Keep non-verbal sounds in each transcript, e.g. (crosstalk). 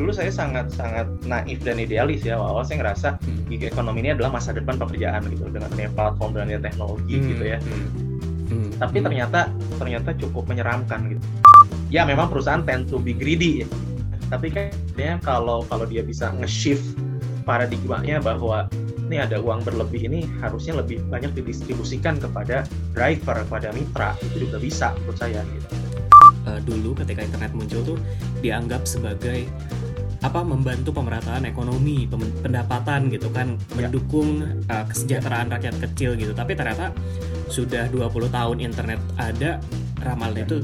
dulu saya sangat sangat naif dan idealis ya awal saya ngerasa hmm. gig ekonomi ini adalah masa depan pekerjaan gitu dengan adanya platform dan adanya teknologi hmm. gitu ya hmm. Hmm. tapi ternyata ternyata cukup menyeramkan gitu ya memang perusahaan tend to be greedy ya tapi kayaknya kalau kalau dia bisa nge-shift paradigmanya bahwa ini ada uang berlebih ini harusnya lebih banyak didistribusikan kepada driver kepada mitra itu juga bisa menurut saya gitu. Uh, dulu ketika internet muncul tuh dianggap sebagai apa membantu pemerataan ekonomi, pendapatan gitu kan, ya. mendukung uh, kesejahteraan rakyat kecil gitu. Tapi ternyata sudah 20 tahun internet ada, ramalan itu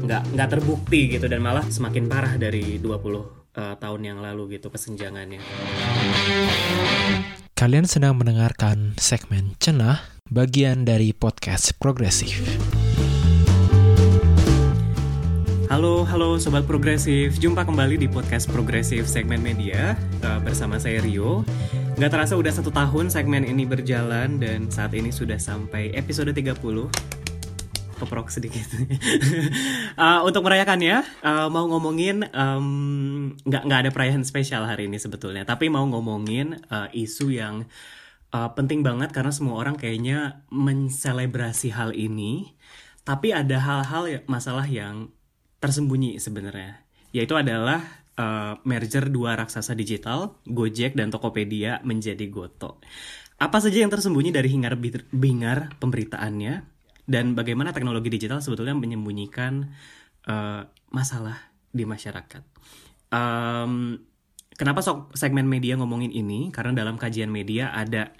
nggak nggak terbukti gitu dan malah semakin parah dari 20 uh, tahun yang lalu gitu kesenjangannya. Kalian sedang mendengarkan segmen Cenah, bagian dari podcast progresif. Halo, halo Sobat Progresif. Jumpa kembali di podcast Progresif segmen media uh, bersama saya Rio. Gak terasa udah satu tahun segmen ini berjalan dan saat ini sudah sampai episode 30 keprok sedikit. uh, (laughs) untuk merayakannya, uh, mau ngomongin um, nggak nggak ada perayaan spesial hari ini sebetulnya, tapi mau ngomongin uh, isu yang uh, penting banget karena semua orang kayaknya menselebrasi hal ini, tapi ada hal-hal ya, masalah yang tersembunyi sebenarnya, yaitu adalah uh, merger dua raksasa digital, Gojek dan Tokopedia menjadi Goto. Apa saja yang tersembunyi dari hingar-bingar pemberitaannya dan bagaimana teknologi digital sebetulnya menyembunyikan uh, masalah di masyarakat. Um, kenapa sok segmen media ngomongin ini? Karena dalam kajian media ada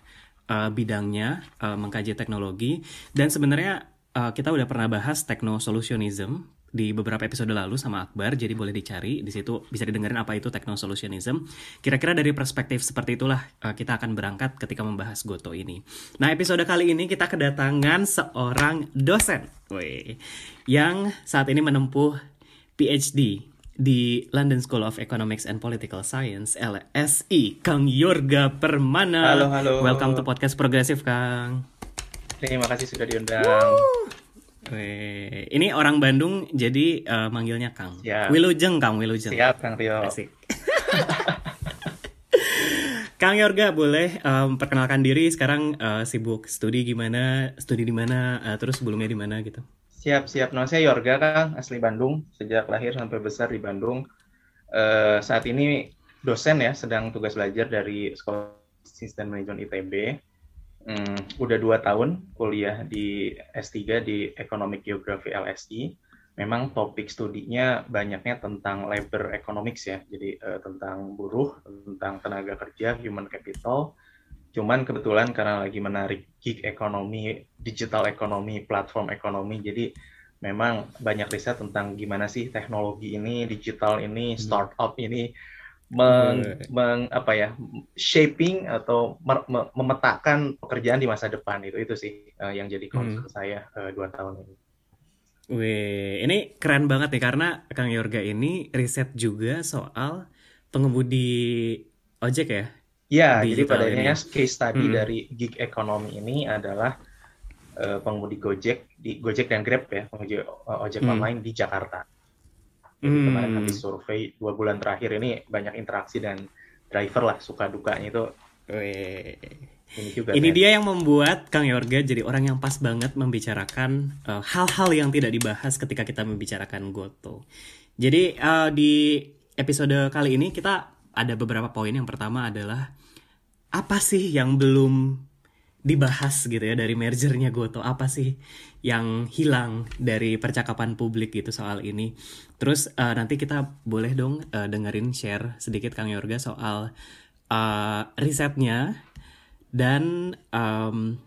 uh, bidangnya uh, mengkaji teknologi dan sebenarnya uh, kita udah pernah bahas techno-solutionism di beberapa episode lalu sama Akbar, jadi boleh dicari di situ bisa didengarin apa itu techno solutionism. Kira-kira dari perspektif seperti itulah uh, kita akan berangkat ketika membahas Goto ini. Nah episode kali ini kita kedatangan seorang dosen, Wih, yang saat ini menempuh PhD di London School of Economics and Political Science LSI, Kang Yorga Permana. Halo halo. Welcome to podcast progresif Kang. Terima kasih sudah diundang. Woo! Weh, ini orang Bandung jadi uh, manggilnya Kang. Ya. Wilujeng Kang Wilujeng. Siap Kang Rio. Asik. (laughs) Kang Yorga boleh um, perkenalkan diri sekarang uh, sibuk studi gimana, studi di mana, uh, terus sebelumnya di mana gitu. Siap siap. Nama saya Yorga Kang, asli Bandung, sejak lahir sampai besar di Bandung. Uh, saat ini dosen ya, sedang tugas belajar dari Sekolah Sistem Manajemen ITB hmm, udah dua tahun kuliah di S3 di Economic Geography LSI. Memang topik studinya banyaknya tentang labor economics ya, jadi uh, tentang buruh, tentang tenaga kerja, human capital. Cuman kebetulan karena lagi menarik gig ekonomi, digital ekonomi, platform ekonomi, jadi memang banyak riset tentang gimana sih teknologi ini, digital ini, hmm. startup ini meng, meng apa ya shaping atau memetakan pekerjaan di masa depan itu itu sih uh, yang jadi concern hmm. saya uh, dua tahun ini. Wih, ini keren banget nih karena Kang Yorga ini riset juga soal pengemudi ojek ya? Ya, jadi pada akhirnya case study hmm. dari gig economy ini adalah uh, pengemudi Gojek di Gojek dan Grab ya, pengemudi ojek hmm. online di Jakarta. Jadi hmm. kemarin habis survei dua bulan terakhir ini banyak interaksi dan driver lah suka dukanya itu. Ini juga. Ini kan. dia yang membuat Kang Yorga jadi orang yang pas banget membicarakan eh, hal-hal uh, yang tidak dibahas ketika kita membicarakan Goto. Jadi uh, di episode kali ini kita ada beberapa poin. Yang pertama adalah apa sih yang belum dibahas gitu ya dari mergernya Goto. Apa sih yang hilang dari percakapan publik gitu soal ini? Terus uh, nanti kita boleh dong uh, dengerin share sedikit Kang Yorga soal uh, risetnya. Dan um,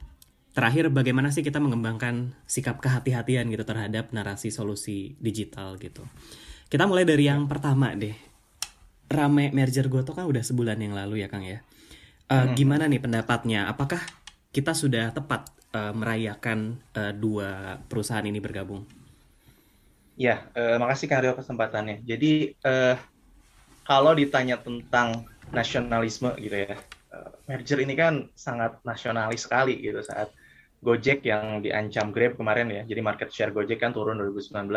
terakhir bagaimana sih kita mengembangkan sikap kehati-hatian gitu terhadap narasi solusi digital gitu? Kita mulai dari yang pertama deh. Rame merger Goto kan udah sebulan yang lalu ya Kang ya. Uh, gimana nih pendapatnya? Apakah kita sudah tepat uh, merayakan uh, dua perusahaan ini bergabung. Ya, uh, makasih Kang Rio kesempatannya. Jadi uh, kalau ditanya tentang nasionalisme gitu ya, merger ini kan sangat nasionalis sekali gitu saat Gojek yang diancam Grab kemarin ya. Jadi market share Gojek kan turun 2019,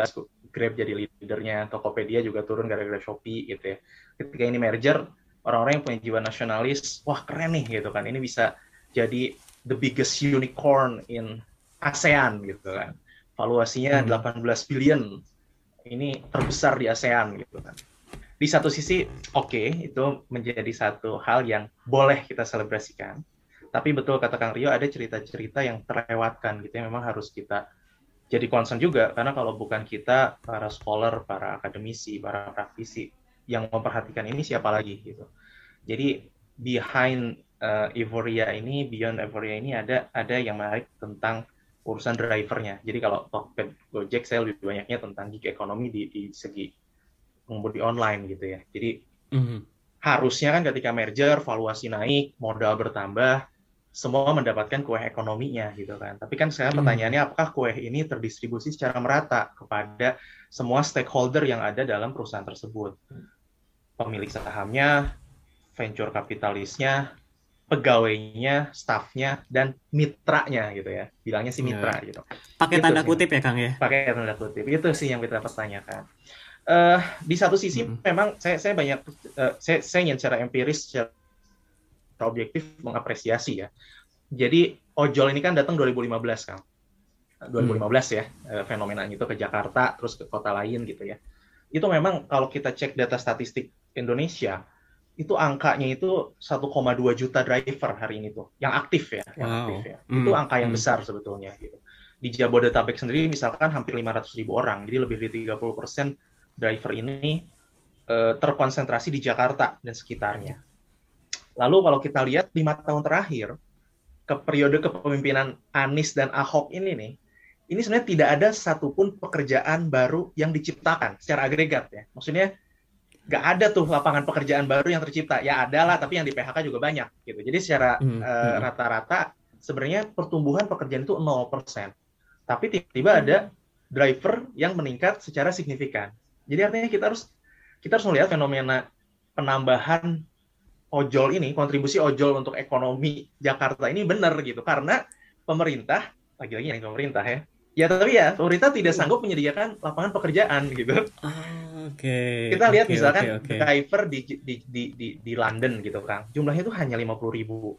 Grab jadi leadernya, Tokopedia juga turun gara-gara Shopee gitu ya. Ketika ini merger, orang-orang yang punya jiwa nasionalis, wah keren nih gitu kan, ini bisa jadi the biggest unicorn in ASEAN gitu kan. Valuasinya hmm. 18 billion, ini terbesar di ASEAN gitu kan. Di satu sisi, oke, okay, itu menjadi satu hal yang boleh kita selebrasikan. Tapi betul kata Kang Rio, ada cerita-cerita yang terlewatkan gitu, yang memang harus kita jadi concern juga karena kalau bukan kita para scholar, para akademisi, para praktisi yang memperhatikan ini siapa lagi gitu. Jadi behind uh, Euphoria ini, beyond Euphoria ini ada ada yang menarik tentang urusan drivernya. Jadi kalau Tokped Gojek saya lebih banyaknya tentang gig ekonomi di, di segi pengemudi online gitu ya. Jadi mm -hmm. harusnya kan ketika merger valuasi naik, modal bertambah, semua mendapatkan kue ekonominya gitu kan. Tapi kan sekarang hmm. pertanyaannya apakah kue ini terdistribusi secara merata kepada semua stakeholder yang ada dalam perusahaan tersebut. Pemilik sahamnya, venture kapitalisnya, pegawainya, staffnya, dan mitranya gitu ya. Bilangnya sih mitra yeah. gitu. Pakai tanda sih. kutip ya Kang ya? Pakai tanda kutip. Itu sih yang kita pertanyakan. Uh, di satu sisi hmm. memang saya saya banyak uh, saya saya ingin secara empiris secara objektif mengapresiasi ya. Jadi ojol ini kan datang 2015 kan. 2015 hmm. ya eh, fenomenanya itu ke Jakarta terus ke kota lain gitu ya. Itu memang kalau kita cek data statistik Indonesia itu angkanya itu 1,2 juta driver hari ini tuh yang aktif ya, yang wow. aktif ya. Hmm. Itu angka yang hmm. besar sebetulnya gitu. Di Jabodetabek sendiri misalkan hampir 500 ribu orang, jadi lebih dari 30 persen driver ini uh, terkonsentrasi di Jakarta dan sekitarnya. Lalu kalau kita lihat lima tahun terakhir ke periode kepemimpinan Anies dan Ahok ini nih, ini sebenarnya tidak ada satupun pekerjaan baru yang diciptakan secara agregat ya. Maksudnya nggak ada tuh lapangan pekerjaan baru yang tercipta. Ya ada lah, tapi yang di PHK juga banyak gitu. Jadi secara hmm, uh, rata-rata sebenarnya pertumbuhan pekerjaan itu 0%. Tapi tiba-tiba hmm. ada driver yang meningkat secara signifikan. Jadi artinya kita harus kita harus melihat fenomena penambahan ojol ini, kontribusi ojol untuk ekonomi Jakarta ini benar gitu. Karena pemerintah, lagi-lagi yang pemerintah ya, ya tapi ya pemerintah tidak sanggup menyediakan lapangan pekerjaan gitu. Oh, Oke. Okay. Kita lihat okay, misalkan okay, okay. driver di, di, di, di, di London gitu kan, jumlahnya itu hanya 50 ribu.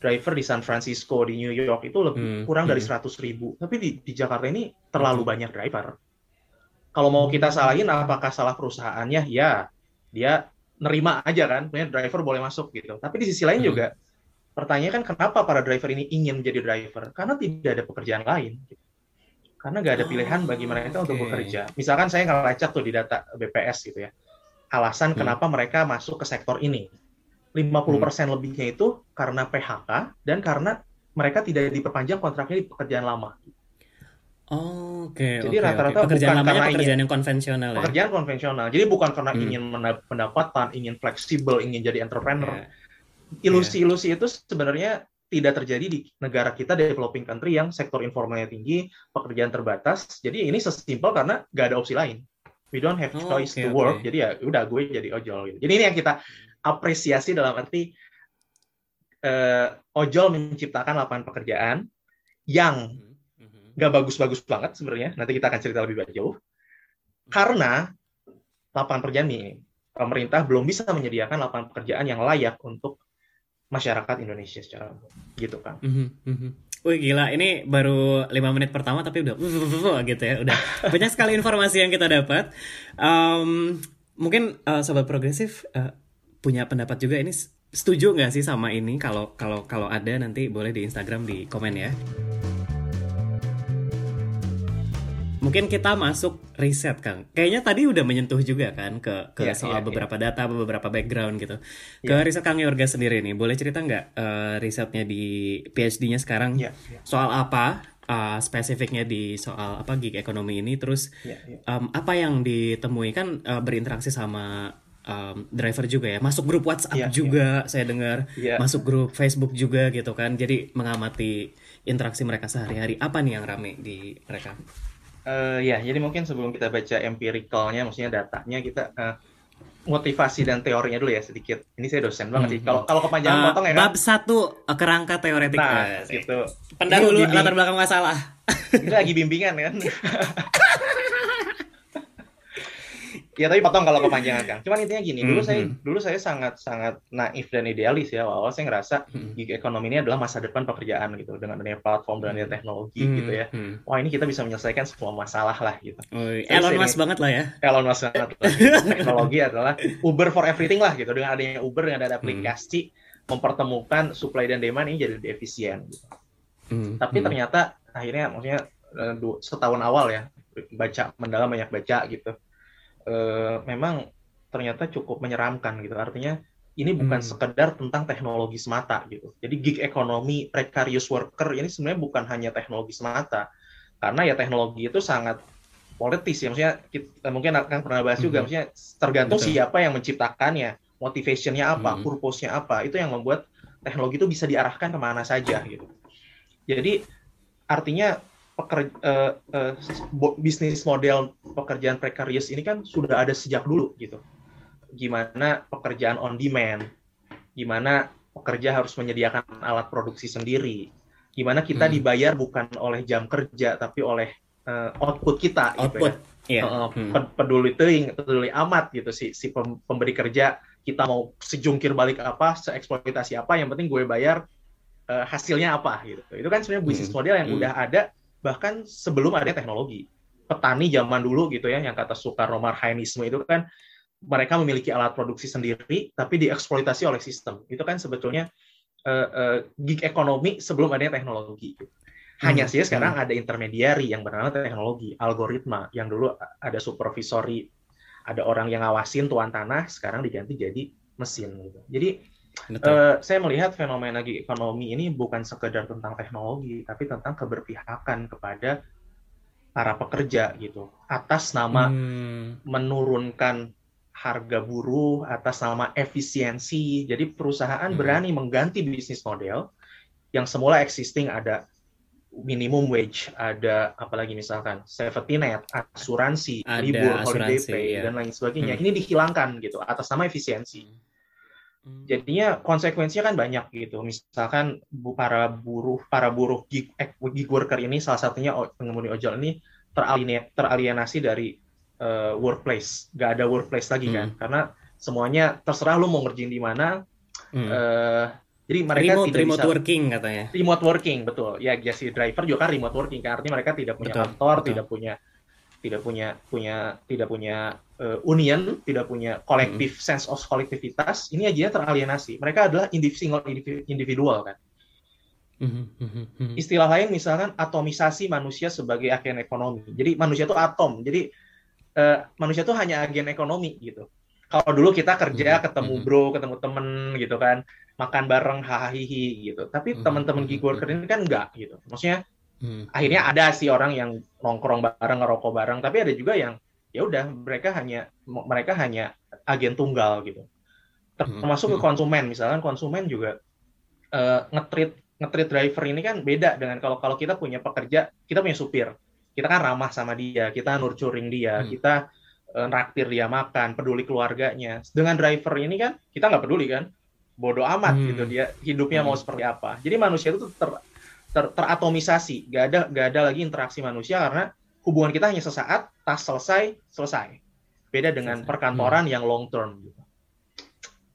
Driver di San Francisco, di New York itu lebih hmm, kurang hmm. dari 100 ribu. Tapi di, di Jakarta ini terlalu hmm. banyak driver. Kalau mau kita salahin apakah salah perusahaannya? Ya, dia nerima aja kan, punya driver boleh masuk gitu. Tapi di sisi lain hmm. juga pertanyaan kan kenapa para driver ini ingin menjadi driver? Karena tidak ada pekerjaan lain. Gitu. Karena nggak ada pilihan bagi mereka okay. untuk bekerja. Misalkan saya ngelacak tuh di data BPS gitu ya. Alasan hmm. kenapa mereka masuk ke sektor ini. 50% hmm. lebihnya itu karena PHK dan karena mereka tidak diperpanjang kontraknya di pekerjaan lama. Oh, oke. Okay, Jadi rata-rata okay. pekerjaan bukan karena pekerjaan ingin, yang konvensional ya. Pekerjaan konvensional. Jadi bukan karena hmm. ingin pendapatan, ingin fleksibel, ingin jadi entrepreneur. Yeah. Ilusi-ilusi itu sebenarnya tidak terjadi di negara kita developing country yang sektor informalnya tinggi, pekerjaan terbatas. Jadi ini sesimpel karena nggak ada opsi lain. We don't have oh, choice okay, to work. Okay. Jadi ya udah gue jadi ojol gitu. Jadi ini yang kita apresiasi dalam arti uh, ojol menciptakan lapangan pekerjaan yang hmm nggak bagus-bagus banget sebenarnya. Nanti kita akan cerita lebih jauh. Karena lapangan pekerjaan ini, pemerintah belum bisa menyediakan lapangan pekerjaan yang layak untuk masyarakat Indonesia secara gitu kan. Mm -hmm. Wih gila, ini baru lima menit pertama tapi udah (laughs) gitu ya, udah banyak sekali informasi yang kita dapat. Um, mungkin uh, sobat progresif uh, punya pendapat juga ini setuju nggak sih sama ini? Kalau kalau kalau ada nanti boleh di Instagram di komen ya. Mungkin kita masuk riset Kang. Kayaknya tadi udah menyentuh juga kan ke ke yeah, soal yeah, beberapa yeah. data, beberapa background gitu. Ke yeah. riset Kang Yorga sendiri nih, boleh cerita nggak uh, risetnya di PhD-nya sekarang yeah, yeah. soal apa? Uh, spesifiknya di soal apa gig ekonomi ini, terus yeah, yeah. Um, apa yang ditemui kan uh, berinteraksi sama um, driver juga ya, masuk grup WhatsApp yeah, juga yeah. saya dengar, yeah. masuk grup Facebook juga gitu kan, jadi mengamati interaksi mereka sehari-hari. Apa nih yang rame di mereka? Uh, ya, jadi mungkin sebelum kita baca empiricalnya, maksudnya datanya, kita uh, motivasi dan teorinya dulu ya sedikit. Ini saya dosen banget sih. Kalau kalau kepanjangan uh, potong ya kan. Bab satu kerangka teoretik. Nah, gitu. Pendahulu latar belakang masalah. Ini lagi bimbingan kan. (laughs) Ya tapi potong kalau kepanjangan Kang. Cuman intinya gini, dulu saya hmm. dulu saya sangat sangat naif dan idealis ya. Awal saya ngerasa Hmm. gig economy ini adalah masa depan pekerjaan gitu dengan adanya platform dan adanya teknologi Hmm, gitu ya. Wah ini kita bisa menyelesaikan semua masalah lah gitu. Oh, Terus Elon ini- Musk banget lah ya. Elon Musk banget lah. (laughs) Teknologi adalah Uber for everything lah gitu. Dengan adanya Uber dengan ada aplikasi mempertemukan supply dan demand ini jadi lebih efisien. Gitu. Tapi ternyata akhirnya maksudnya eh, setahun awal ya baca mendalam banyak baca gitu. Eh, memang ternyata cukup menyeramkan gitu. Artinya ini bukan Hmm. sekedar tentang teknologi semata gitu. Jadi gig economy, precarious worker ini sebenarnya bukan hanya teknologi semata. Karena ya teknologi itu sangat politis ya. Maksudnya kita, mungkin akan pernah bahas juga. Mhm. Maksudnya tergantung Betul. siapa yang menciptakannya, motivationnya apa, Mhm. purpose-nya apa. Itu yang membuat teknologi itu bisa diarahkan ke mana saja gitu. Jadi artinya peker, eh, eh, bo- bisnis model pekerjaan precarious ini kan sudah ada sejak dulu gitu. Gimana pekerjaan on demand, gimana pekerja harus menyediakan alat produksi sendiri, gimana kita Hmm. dibayar bukan oleh jam kerja tapi oleh eh, output kita gitu ya. output. Iya. Heeh, Hmm. pe- peduli teuing, peduli amat gitu si si pem- pemberi kerja kita mau sejungkir balik apa, seeksploitasi apa, yang penting gue bayar eh, hasilnya apa gitu. Itu kan sebenarnya bisnis Hmm. model yang Hmm. udah ada bahkan sebelum ada teknologi. Petani zaman dulu gitu ya, yang kata Soekarno Marhainisme itu kan mereka memiliki alat produksi sendiri tapi dieksploitasi oleh sistem. Itu kan sebetulnya eh, eh, gig ekonomi sebelum adanya teknologi. Hanya Hmm. saja sekarang ada intermediary yang bernama teknologi, algoritma, yang dulu ada supervisory, ada orang yang ngawasin tuan tanah, sekarang diganti jadi mesin. Gitu. Jadi Eh, saya melihat fenomena ekonomi ini bukan sekedar tentang teknologi, tapi tentang keberpihakan kepada para pekerja gitu, atas nama Hmm. menurunkan harga buruh atas nama efisiensi. Jadi perusahaan Hmm. berani mengganti bisnis model yang semula existing ada minimum wage, ada apalagi misalkan safety net, asuransi, Ada libur, holiday asuransi, pay ya. dan lain sebagainya. Hmm. Ini dihilangkan gitu atas nama efisiensi. Hmm. Jadinya konsekuensinya kan banyak gitu. Misalkan bu- para buruh para buruh gig, eh, gig worker ini salah satunya pengemudi ojol ini teralienasi, teralienasi dari eh, workplace. Gak ada workplace lagi kan. Karena semuanya terserah lu mau ngerjain di mana. Hmm. eh, jadi mereka remote, tidak remote bisa working katanya. remote working betul. Ya, si driver juga kan remote working kan. Artinya mereka tidak punya Betul, kantor, betul. tidak punya tidak punya punya tidak punya eh, union, tidak punya kolektif sense of kolektivitas. Ini aja teralienasi. Mereka adalah indiv- single indivi- individual kan. Hmm, hmm, hmm. Istilah lain misalkan atomisasi manusia sebagai agen ekonomi. Jadi manusia itu atom. Jadi eh, manusia itu hanya agen ekonomi gitu. Kalau dulu kita kerja, ketemu bro, ketemu temen gitu kan, makan bareng hahaha gitu. Tapi Mhm, teman-teman mhm, gig worker ini kan enggak gitu. Maksudnya Hmm. akhirnya ada sih orang yang nongkrong bareng, ngerokok bareng, tapi ada juga yang ya udah mereka hanya mereka hanya agen tunggal gitu. Termasuk ke Mhm. konsumen, misalkan konsumen juga eh, ngetrit ngetrit driver ini kan beda dengan kalau kalau kita punya pekerja, kita punya supir, kita kan ramah sama dia, kita nurturing dia, Hmm. kita eh, naktir dia makan, peduli keluarganya. Dengan driver ini kan kita nggak peduli kan, bodoh amat Hmm. gitu dia hidupnya mau Hmm. seperti apa. Jadi manusia itu ter, ter, teratomisasi, gak ada gak ada lagi interaksi manusia karena hubungan kita hanya sesaat, tas selesai selesai. Beda dengan Selesai. perkantoran yang long term. Gitu.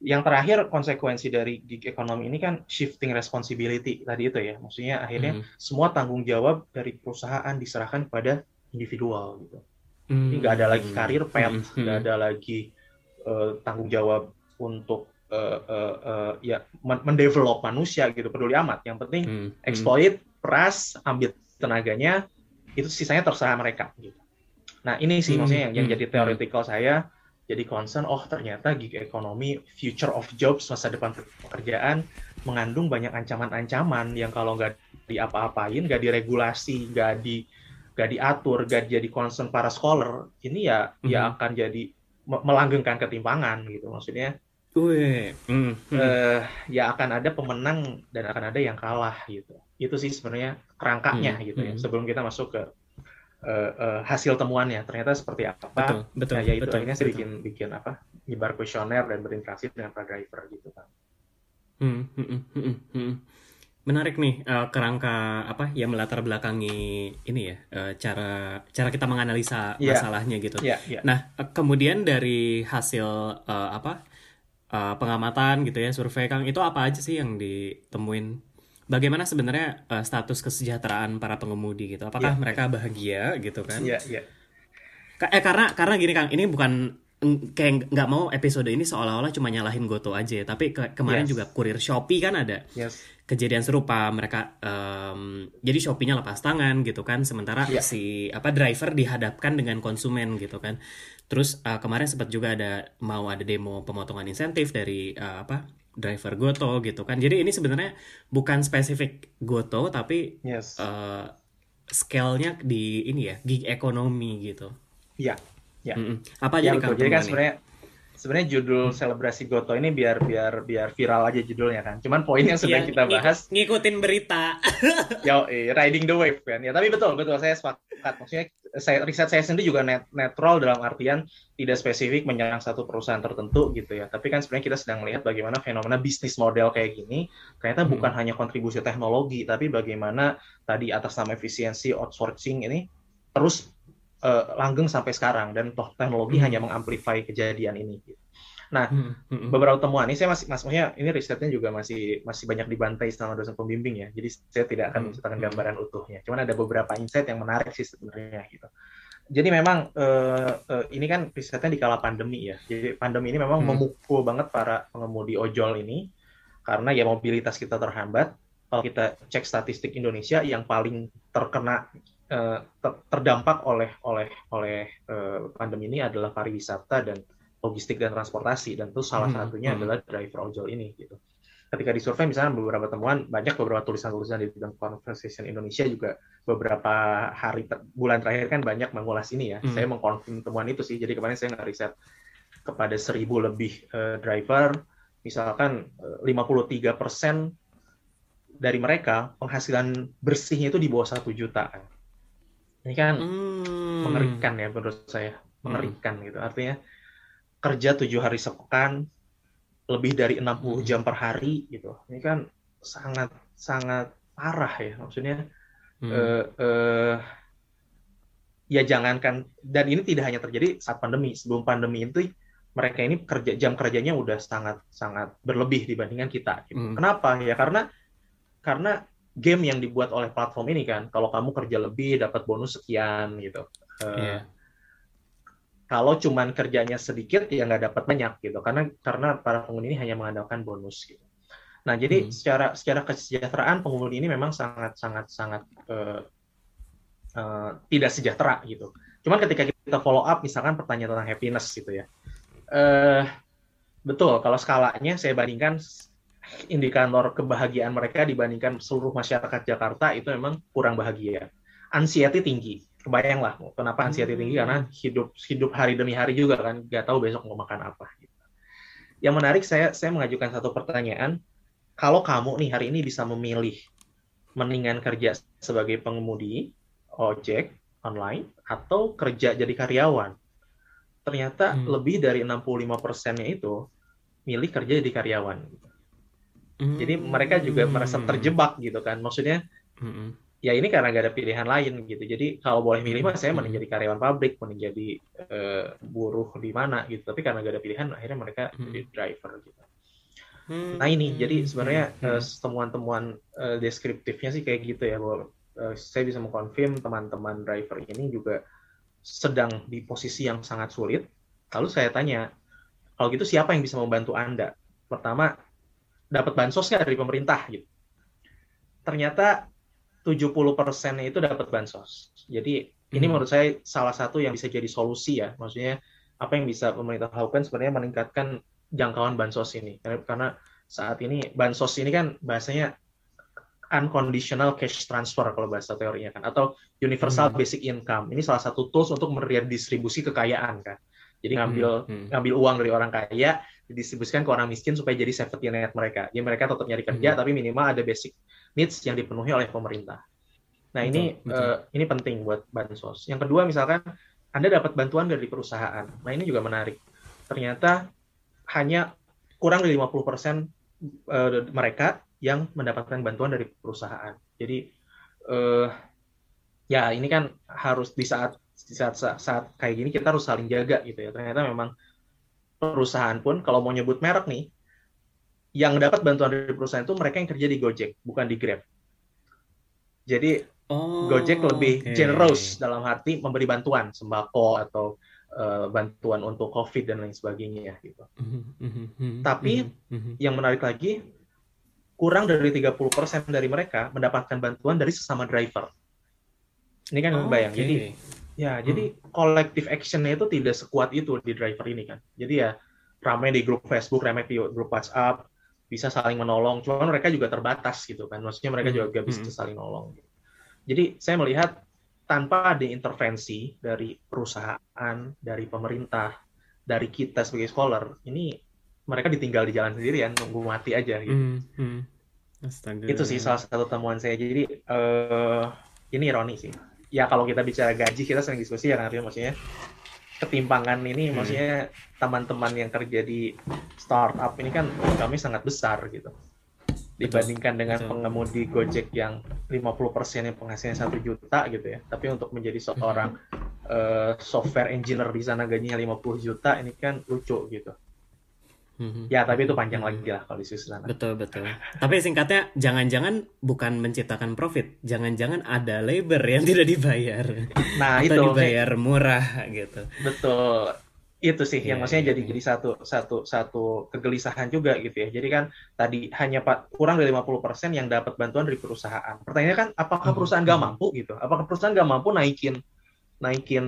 Yang terakhir konsekuensi dari gig economy ini kan shifting responsibility tadi itu ya, maksudnya akhirnya Hmm. semua tanggung jawab dari perusahaan diserahkan kepada individual gitu. Hmm. Jadi nggak ada lagi karir pet, Hmm. nggak ada lagi eh, tanggung jawab untuk eh, eh, eh, ya men- mendevelop manusia gitu, peduli amat. Yang penting Hmm. Hmm. exploit, peras, ambil tenaganya, itu sisanya terserah mereka. Gitu. Nah ini sih Hmm, maksudnya yang, yang hmm, jadi theoretical saya, jadi concern, oh ternyata gig economy, future of jobs, masa depan pekerjaan, mengandung banyak ancaman-ancaman yang kalau nggak diapa-apain, nggak diregulasi, nggak di nggak diatur, nggak jadi concern para scholar, ini ya ya Mhm. akan jadi me- melanggengkan ketimpangan gitu maksudnya Wih. Hmm. Hmm. eh, ya akan ada pemenang dan akan ada yang kalah gitu. Itu sih sebenarnya kerangkanya Hmm, gitu ya. hmm. Sebelum kita masuk ke eh, eh, hasil temuannya, ternyata seperti apa? betul, betul, Nah, ya itu betul, akhirnya saya betul. bikin bikin apa? Nyebar kuesioner dan berinteraksi dengan para driver gitu kan. Hmm, hmm, hmm, hmm. menarik nih uh, kerangka apa yang melatar belakangi ini ya uh, cara cara kita menganalisa yeah. masalahnya gitu. Yeah, yeah. Nah kemudian dari hasil uh, apa uh, pengamatan gitu ya survei Kang itu apa aja sih yang ditemuin? Bagaimana sebenarnya uh, status kesejahteraan para pengemudi gitu? Apakah yeah, mereka bahagia gitu kan? Iya yeah, iya. Yeah. Eh karena karena gini Kang, ini bukan kayak nggak mau episode ini seolah-olah cuma nyalahin Goto aja tapi ke kemarin yes. juga kurir Shopee kan ada yes. kejadian serupa mereka um, jadi Shopee-nya lepas tangan gitu kan sementara yeah. si apa driver dihadapkan dengan konsumen gitu kan terus uh, kemarin sempat juga ada mau ada demo pemotongan insentif dari uh, apa driver Goto gitu kan jadi ini sebenarnya bukan spesifik Goto tapi yes. uh, scale-nya di ini ya gig ekonomi gitu ya Ya. Mm -mm. Apa aja ya, nih Jadi kan sebenarnya sebenarnya judul hmm. selebrasi Goto ini biar biar biar viral aja judulnya kan. Cuman poin yang sedang ya, kita bahas ngikutin berita. (laughs) yo, eh, riding the wave kan. Ya, tapi betul betul saya sepakat. Maksudnya saya riset saya sendiri juga net, netral dalam artian tidak spesifik menyerang satu perusahaan tertentu gitu ya. Tapi kan sebenarnya kita sedang melihat bagaimana fenomena bisnis model kayak gini ternyata hmm. bukan hanya kontribusi teknologi, tapi bagaimana tadi atas nama efisiensi outsourcing ini terus uh, langgeng sampai sekarang dan toh teknologi hmm. hanya mengamplify kejadian ini. Nah, hmm. Hmm. beberapa temuan ini saya masih maksudnya ini risetnya juga masih masih banyak dibantai sama dosen pembimbing ya. Jadi saya tidak akan hmm. menceritakan hmm. gambaran utuhnya. Cuman ada beberapa insight yang menarik sih sebenarnya gitu. Jadi memang uh, uh, ini kan risetnya di kala pandemi ya. Jadi pandemi ini memang hmm. memukul banget para pengemudi ojol ini karena ya mobilitas kita terhambat. Kalau kita cek statistik Indonesia yang paling terkena Eh, terdampak oleh oleh oleh uh, pandemi ini adalah pariwisata dan logistik dan transportasi dan itu salah hmm. satunya hmm. adalah driver ojol ini gitu. Ketika disurvei misalnya beberapa temuan banyak beberapa tulisan-tulisan di bidang conversation Indonesia juga beberapa hari ter, bulan terakhir kan banyak mengulas ini ya. Hmm. Saya mengkonfirm temuan itu sih. Jadi kemarin saya ngeriset kepada seribu lebih uh, driver misalkan uh, 53 persen dari mereka penghasilan bersihnya itu di bawah satu juta ini kan hmm. mengerikan ya menurut saya, mengerikan hmm. gitu. Artinya kerja tujuh hari sepekan, lebih dari 60 hmm. jam per hari gitu. Ini kan sangat sangat parah ya maksudnya. Hmm. Uh, uh, ya jangankan dan ini tidak hanya terjadi saat pandemi. Sebelum pandemi itu mereka ini kerja jam kerjanya udah sangat sangat berlebih dibandingkan kita. Gitu. Hmm. Kenapa? Ya karena karena game yang dibuat oleh platform ini kan kalau kamu kerja lebih dapat bonus sekian gitu. Uh, yeah. kalau cuman kerjanya sedikit ya nggak dapat banyak gitu. Karena karena para penghuni ini hanya mengandalkan bonus gitu. Nah jadi hmm. secara secara kesejahteraan penghuni ini memang sangat sangat sangat uh, uh, tidak sejahtera gitu. Cuman ketika kita follow up misalkan pertanyaan tentang happiness gitu ya. Uh, betul kalau skalanya saya bandingkan indikator kebahagiaan mereka dibandingkan seluruh masyarakat Jakarta itu memang kurang bahagia. Anxiety tinggi. Kebayang lah kenapa anxiety hmm. tinggi karena hidup hidup hari demi hari juga kan nggak tahu besok mau makan apa. Yang menarik saya saya mengajukan satu pertanyaan. Kalau kamu nih hari ini bisa memilih mendingan kerja sebagai pengemudi ojek online atau kerja jadi karyawan. Ternyata hmm. lebih dari 65 persennya itu milih kerja jadi karyawan. Hmm. Jadi mereka juga merasa terjebak gitu kan. Maksudnya hmm. ya ini karena gak ada pilihan lain gitu. Jadi kalau boleh milih mah saya mending jadi karyawan pabrik, mending jadi uh, buruh di mana gitu. Tapi karena gak ada pilihan akhirnya mereka hmm. jadi driver gitu. Hmm. Nah ini jadi sebenarnya hmm. uh, temuan-temuan uh, deskriptifnya sih kayak gitu ya bahwa uh, saya bisa mengkonfirm teman-teman driver ini juga sedang di posisi yang sangat sulit. Lalu saya tanya, kalau gitu siapa yang bisa membantu Anda? Pertama, dapat bansos nggak dari pemerintah gitu. Ternyata 70 persennya itu dapat bansos. Jadi ini hmm. menurut saya salah satu yang bisa jadi solusi ya. Maksudnya apa yang bisa pemerintah lakukan sebenarnya meningkatkan jangkauan bansos ini. Karena saat ini bansos ini kan bahasanya unconditional cash transfer kalau bahasa teorinya kan atau universal hmm. basic income. Ini salah satu tools untuk meredistribusi kekayaan kan. Jadi ngambil hmm. Hmm. ngambil uang dari orang kaya didistribusikan ke orang miskin supaya jadi safety net mereka. Jadi mereka tetap nyari kerja hmm. tapi minimal ada basic needs yang dipenuhi oleh pemerintah. Nah, betul, ini betul. Uh, ini penting buat bansos. Yang kedua misalkan Anda dapat bantuan dari perusahaan. Nah, ini juga menarik. Ternyata hanya kurang dari 50% uh, mereka yang mendapatkan bantuan dari perusahaan. Jadi uh, ya ini kan harus di saat di saat, saat saat kayak gini kita harus saling jaga gitu ya. Ternyata memang perusahaan pun kalau mau nyebut merek nih yang dapat bantuan dari perusahaan itu mereka yang kerja di Gojek, bukan di Grab. Jadi oh, Gojek lebih okay. generous dalam arti memberi bantuan sembako atau uh, bantuan untuk COVID dan lain sebagainya gitu. Mm-hmm. Tapi mm-hmm. yang menarik lagi kurang dari 30% dari mereka mendapatkan bantuan dari sesama driver. Ini kan oh, bayang. Okay. Jadi ya, hmm. jadi collective actionnya itu tidak sekuat itu di driver ini kan. Jadi ya ramai di grup Facebook, ramai di grup WhatsApp, bisa saling menolong. Cuman mereka juga terbatas gitu kan. Maksudnya mereka hmm. juga gak bisa hmm. saling nolong. Jadi saya melihat tanpa ada intervensi dari perusahaan, dari pemerintah, dari kita sebagai scholar, ini mereka ditinggal di jalan sendirian, nunggu mati aja gitu. Hmm. Hmm. Itu sih salah satu temuan saya. Jadi uh, ini ironi sih. Ya kalau kita bicara gaji, kita sering diskusi ya kan, maksudnya ketimpangan ini hmm. maksudnya teman-teman yang kerja di startup ini kan kami sangat besar gitu. Dibandingkan dengan Betul. pengemudi Gojek yang 50% yang penghasilannya satu juta gitu ya. Tapi untuk menjadi seorang uh, software engineer di sana gajinya 50 juta ini kan lucu gitu Mm-hmm. Ya, tapi itu panjang lagi lah kalau di sana. Betul, betul. tapi singkatnya, jangan-jangan bukan menciptakan profit, jangan-jangan ada labor yang (laughs) tidak dibayar. Nah, Atau itu dibayar murah gitu. Betul. Itu sih yeah, yang maksudnya yeah, jadi yeah. jadi satu satu satu kegelisahan juga gitu ya. Jadi kan tadi hanya pak kurang dari 50% yang dapat bantuan dari perusahaan. Pertanyaannya kan apakah mm-hmm. perusahaan nggak mampu gitu? Apakah perusahaan nggak mampu naikin naikin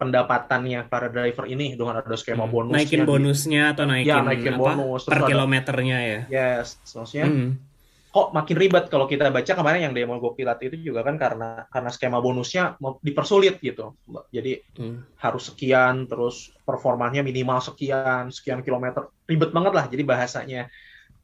pendapatannya para driver ini dengan ada skema hmm. bonus naikin bonusnya di, atau naikin, ya, naikin apa, bonus per kilometernya ya yes maksudnya hmm. kok makin ribet kalau kita baca kemarin yang demo Gopilat itu juga kan karena karena skema bonusnya dipersulit gitu jadi hmm. harus sekian terus performanya minimal sekian sekian kilometer ribet banget lah jadi bahasanya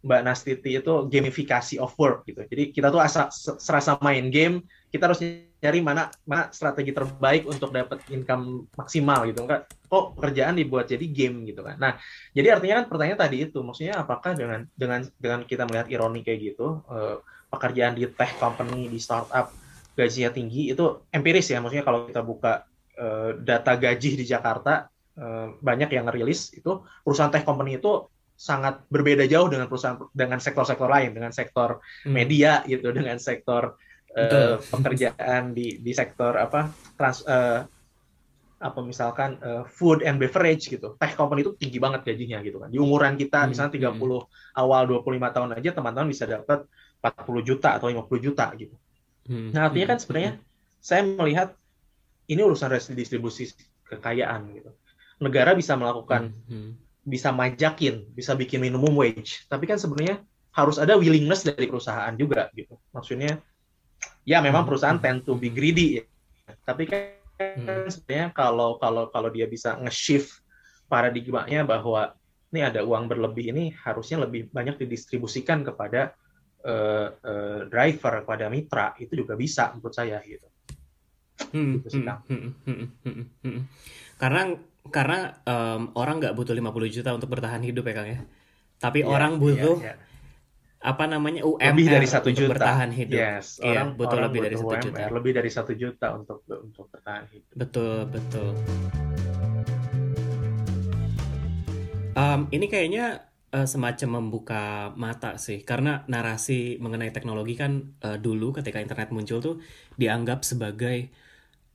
Mbak Nastiti itu gamifikasi of work gitu. Jadi kita tuh asa, serasa main game, kita harus nyari mana mana strategi terbaik untuk dapat income maksimal gitu. Enggak kok pekerjaan dibuat jadi game gitu kan. Nah jadi artinya kan pertanyaan tadi itu maksudnya apakah dengan dengan dengan kita melihat ironi kayak gitu eh, pekerjaan di tech company di startup gajinya tinggi itu empiris ya. Maksudnya kalau kita buka eh, data gaji di Jakarta eh, banyak yang rilis itu perusahaan tech company itu sangat berbeda jauh dengan perusahaan dengan sektor-sektor lain dengan sektor hmm. media gitu dengan sektor uh, pekerjaan di di sektor apa trans uh, apa misalkan uh, food and beverage gitu. Tech company itu tinggi banget gajinya gitu kan. Di umuran kita hmm. misalnya 30 hmm. awal 25 tahun aja teman-teman bisa dapat 40 juta atau 50 juta gitu. Hmm. Nah, artinya kan hmm. sebenarnya saya melihat ini urusan redistribusi kekayaan gitu. Negara bisa melakukan hmm. Hmm. Bisa majakin, bisa bikin minimum wage, tapi kan sebenarnya harus ada willingness dari perusahaan juga gitu. Maksudnya ya memang hmm. perusahaan tend to be greedy ya. Tapi kan hmm. sebenarnya kalau kalau kalau dia bisa nge-shift paradigmanya bahwa ini ada uang berlebih ini harusnya lebih banyak didistribusikan kepada uh, uh, driver kepada mitra itu juga bisa menurut saya gitu. Hmm, gitu hmm, hmm, hmm, hmm, hmm. Karena karena um, orang nggak butuh 50 juta untuk bertahan hidup ya Kang ya. Tapi yeah, orang butuh yeah, yeah apa namanya UMR lebih dari satu juta bertahan hidup. Yes, iya, orang, betul orang lebih dari satu juta. Lebih dari satu juta untuk untuk bertahan hidup. Betul betul. Um, ini kayaknya uh, semacam membuka mata sih, karena narasi mengenai teknologi kan uh, dulu ketika internet muncul tuh dianggap sebagai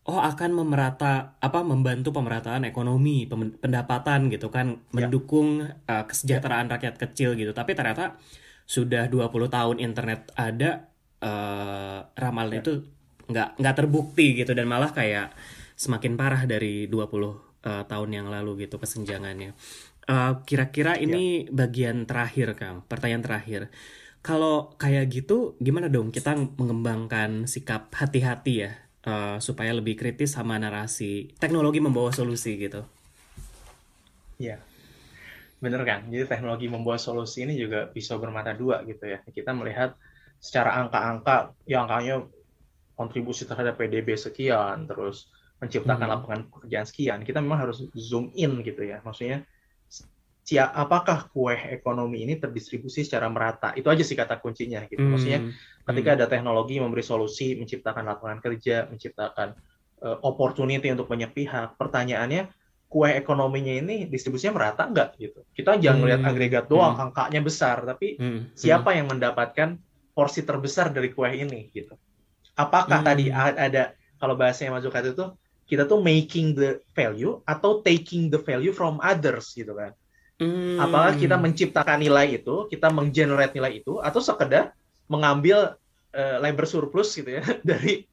oh akan memerata apa membantu pemerataan ekonomi pendapatan gitu kan ya. mendukung uh, kesejahteraan rakyat kecil gitu tapi ternyata sudah 20 tahun internet ada uh, ramalan ya. itu nggak nggak terbukti gitu dan malah kayak semakin parah dari 20 uh, eh, tahun yang lalu gitu kesenjangannya. eh, kira-kira ya. ini bagian terakhir Kang, pertanyaan terakhir. Kalau kayak gitu gimana dong kita mengembangkan sikap hati-hati ya uh, supaya lebih kritis sama narasi teknologi membawa solusi gitu. Ya, Bener kan? Jadi teknologi membawa solusi ini juga bisa bermata dua gitu ya. Kita melihat secara angka-angka, ya angkanya kontribusi terhadap PDB sekian, terus menciptakan hmm. lapangan pekerjaan sekian. Kita memang harus zoom in gitu ya. Maksudnya apakah kue ekonomi ini terdistribusi secara merata itu aja sih kata kuncinya gitu Hmm, maksudnya ketika hmm. ada teknologi memberi solusi menciptakan lapangan kerja menciptakan uh, opportunity untuk banyak pihak pertanyaannya kue ekonominya ini distribusinya merata nggak gitu kita jangan Hmm, lihat agregat doang hmm. angkanya besar tapi Hmm, siapa yang mendapatkan porsi terbesar dari kue ini gitu apakah Hmm. tadi ada kalau bahasanya Mas Zukat itu kita tuh making the value atau taking the value from others gitu kan Hmm. apakah kita menciptakan nilai itu, kita menggenerate nilai itu, atau sekedar mengambil eh, labor surplus gitu ya (laughs) dari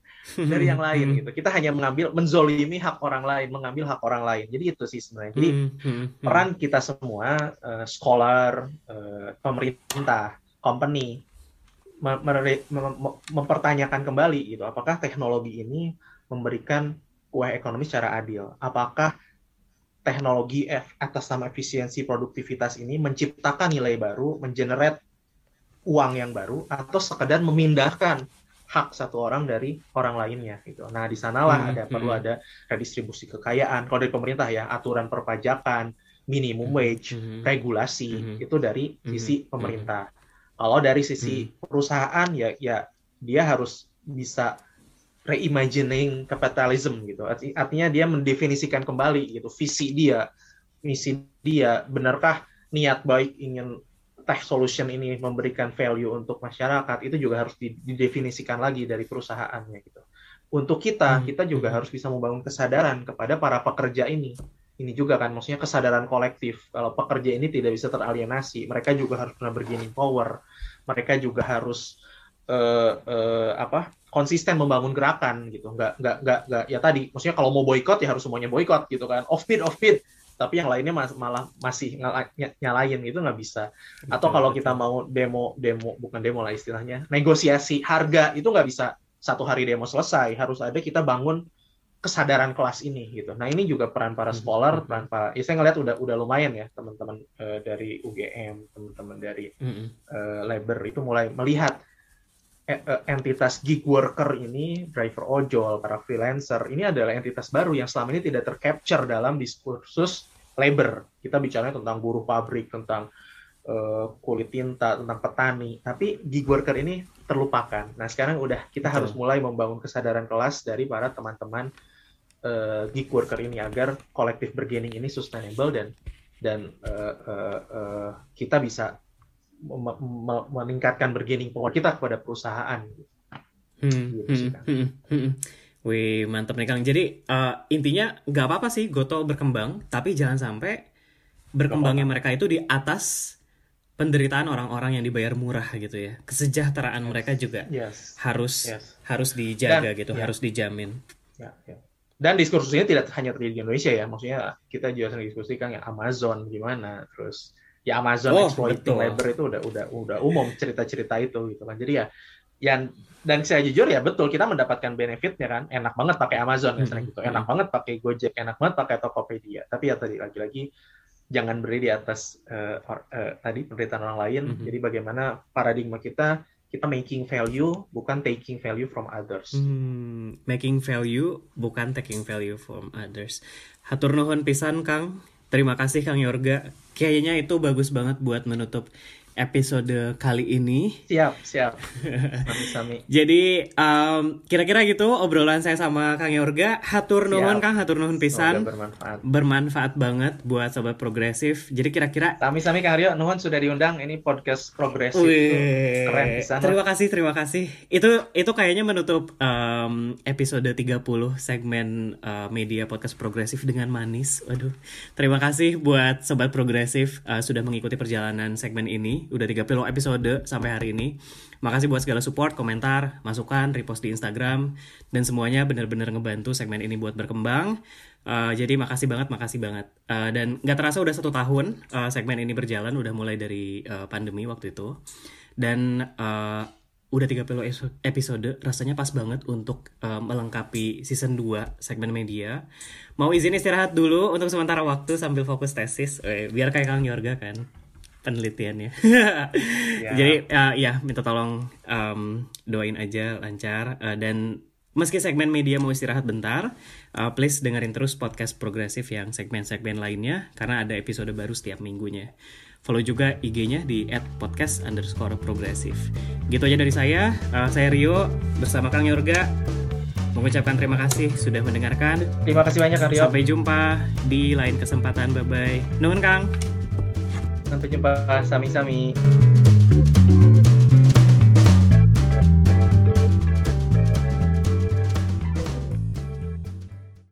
dari yang lain Hmm. gitu. Kita hanya mengambil menzolimi hak orang lain, mengambil hak orang lain. Jadi itu sih sebenarnya. Jadi Hmm, hmm, peran kita semua, eh, scholar, eh, pemerintah, company, mem- mem- mempertanyakan kembali gitu, apakah teknologi ini memberikan kue ekonomi secara adil? Apakah teknologi atas nama efisiensi produktivitas ini menciptakan nilai baru, mengenerate uang yang baru, atau sekedar memindahkan hak satu orang dari orang lainnya gitu. Nah, di sanalah Hmm, ada perlu hmm. ada redistribusi kekayaan. Kalau dari pemerintah ya aturan perpajakan, minimum Hmm, wage, hmm. regulasi Mhm. itu dari sisi pemerintah. Kalau dari sisi perusahaan ya ya dia harus bisa reimagining capitalism gitu. Arti- Artinya dia mendefinisikan kembali gitu visi dia, misi dia, benarkah niat baik ingin tech solution ini memberikan value untuk masyarakat itu juga harus di- didefinisikan lagi dari perusahaannya gitu. Untuk kita, Hmm. kita juga harus bisa membangun kesadaran kepada para pekerja ini. Ini juga kan, maksudnya kesadaran kolektif. Kalau pekerja ini tidak bisa teralienasi, mereka juga harus punya bargaining power. Mereka juga harus eh, eh, apa konsisten membangun gerakan gitu. Nggak nggak nggak nggak ya tadi, maksudnya kalau mau boykot ya harus semuanya boykot gitu kan. Off bid off bid. Tapi yang lainnya mas- malah masih nyalain gitu nggak bisa. Atau kalau kita mau demo demo bukan demo lah istilahnya, negosiasi harga itu nggak bisa satu hari demo selesai. Harus ada kita bangun kesadaran kelas ini gitu. Nah ini juga peran para Mhm, scholar, mhm. peran para, ya saya ngeliat udah udah lumayan ya teman-teman eh, dari UGM, teman-teman dari Hmm, eh, labor itu mulai melihat entitas gig worker ini, driver ojol, para freelancer, ini adalah entitas baru yang selama ini tidak tercapture dalam diskursus labor. Kita bicara tentang buruh pabrik, tentang eh, kulit tinta, tentang petani, tapi gig worker ini terlupakan. Nah sekarang udah kita Betul. harus mulai membangun kesadaran kelas dari para teman-teman eh, gig worker ini agar kolektif bargaining ini sustainable dan dan eh, eh, eh, kita bisa meningkatkan bargaining power kita kepada perusahaan. Hmm, Gitu sih, hmm, Kang. hmm, hmm. Wih, mantep nih Kang. Jadi eh, intinya nggak apa-apa sih Goto berkembang, tapi jangan sampai berkembangnya mereka itu di atas penderitaan orang-orang yang dibayar murah gitu ya. Kesejahteraan mereka juga Yes. harus Yes. harus dijaga Dan- gitu, ya. harus dijamin. Ya, ya. Dan diskursus ini tidak hanya terjadi di Indonesia ya, maksudnya kita juga sering diskusikan ya Amazon gimana, terus ya Amazon Oh, exploiting betul. labor itu udah udah udah umum cerita-cerita itu gitu kan. Jadi ya yang dan saya jujur ya betul kita mendapatkan benefitnya kan, enak banget pakai Amazon sering gitu, enak banget pakai Gojek, enak banget pakai Tokopedia. Tapi ya tadi lagi-lagi jangan berdiri di atas eh, or- eh, tadi penderitaan orang lain. Mhm. Jadi bagaimana paradigma kita kita making value bukan taking value from others. Hmm, making value bukan taking value from others. Hatur nuhun pisan Kang. Terima kasih Kang Yorga. Kayaknya itu bagus banget buat menutup episode kali ini. Siap, siap. (laughs) Sami-sami. Jadi em, kira-kira gitu obrolan saya sama Kang Yorga. Hatur nuhun. Kang, hatur nuhun Semoga pisan. bermanfaat. Bermanfaat banget buat sobat progresif. Jadi kira-kira Sami-sami Kang Aryo, nuhun sudah diundang. Ini podcast progresif. Wih. Keren pisan. terima kasih, terima kasih. Itu itu kayaknya menutup em, episode 30 segmen eh, media podcast progresif dengan manis. Waduh. Terima kasih buat sobat progresif eh, sudah mengikuti perjalanan segmen ini. Udah 30 episode sampai hari ini. Makasih buat segala support, komentar, masukan, repost di Instagram dan semuanya benar-benar ngebantu segmen ini buat berkembang. Eh, jadi makasih banget, makasih banget. Eh, dan nggak terasa udah satu tahun eh, segmen ini berjalan, udah mulai dari eh, pandemi waktu itu. Dan eh, udah 30 es- episode, rasanya pas banget untuk eh, melengkapi season 2 segmen media. Mau izin istirahat dulu untuk sementara waktu sambil fokus tesis, Eh, biar kayak Kang Yorga kan penelitiannya. (laughs) Jadi eh, ya minta tolong em, doain aja lancar eh, dan Meski segmen media mau istirahat bentar, uh, please dengerin terus podcast progresif yang segmen-segmen lainnya karena ada episode baru setiap minggunya. Follow juga IG-nya di @podcast underscore progresif. Gitu aja dari saya. Uh, saya Rio bersama Kang Yorga. Mengucapkan terima kasih sudah mendengarkan. Terima kasih banyak Kang Rio. Sampai jumpa di lain kesempatan. Bye bye. Nuhun Kang. Sampai jumpa. Sami-sami.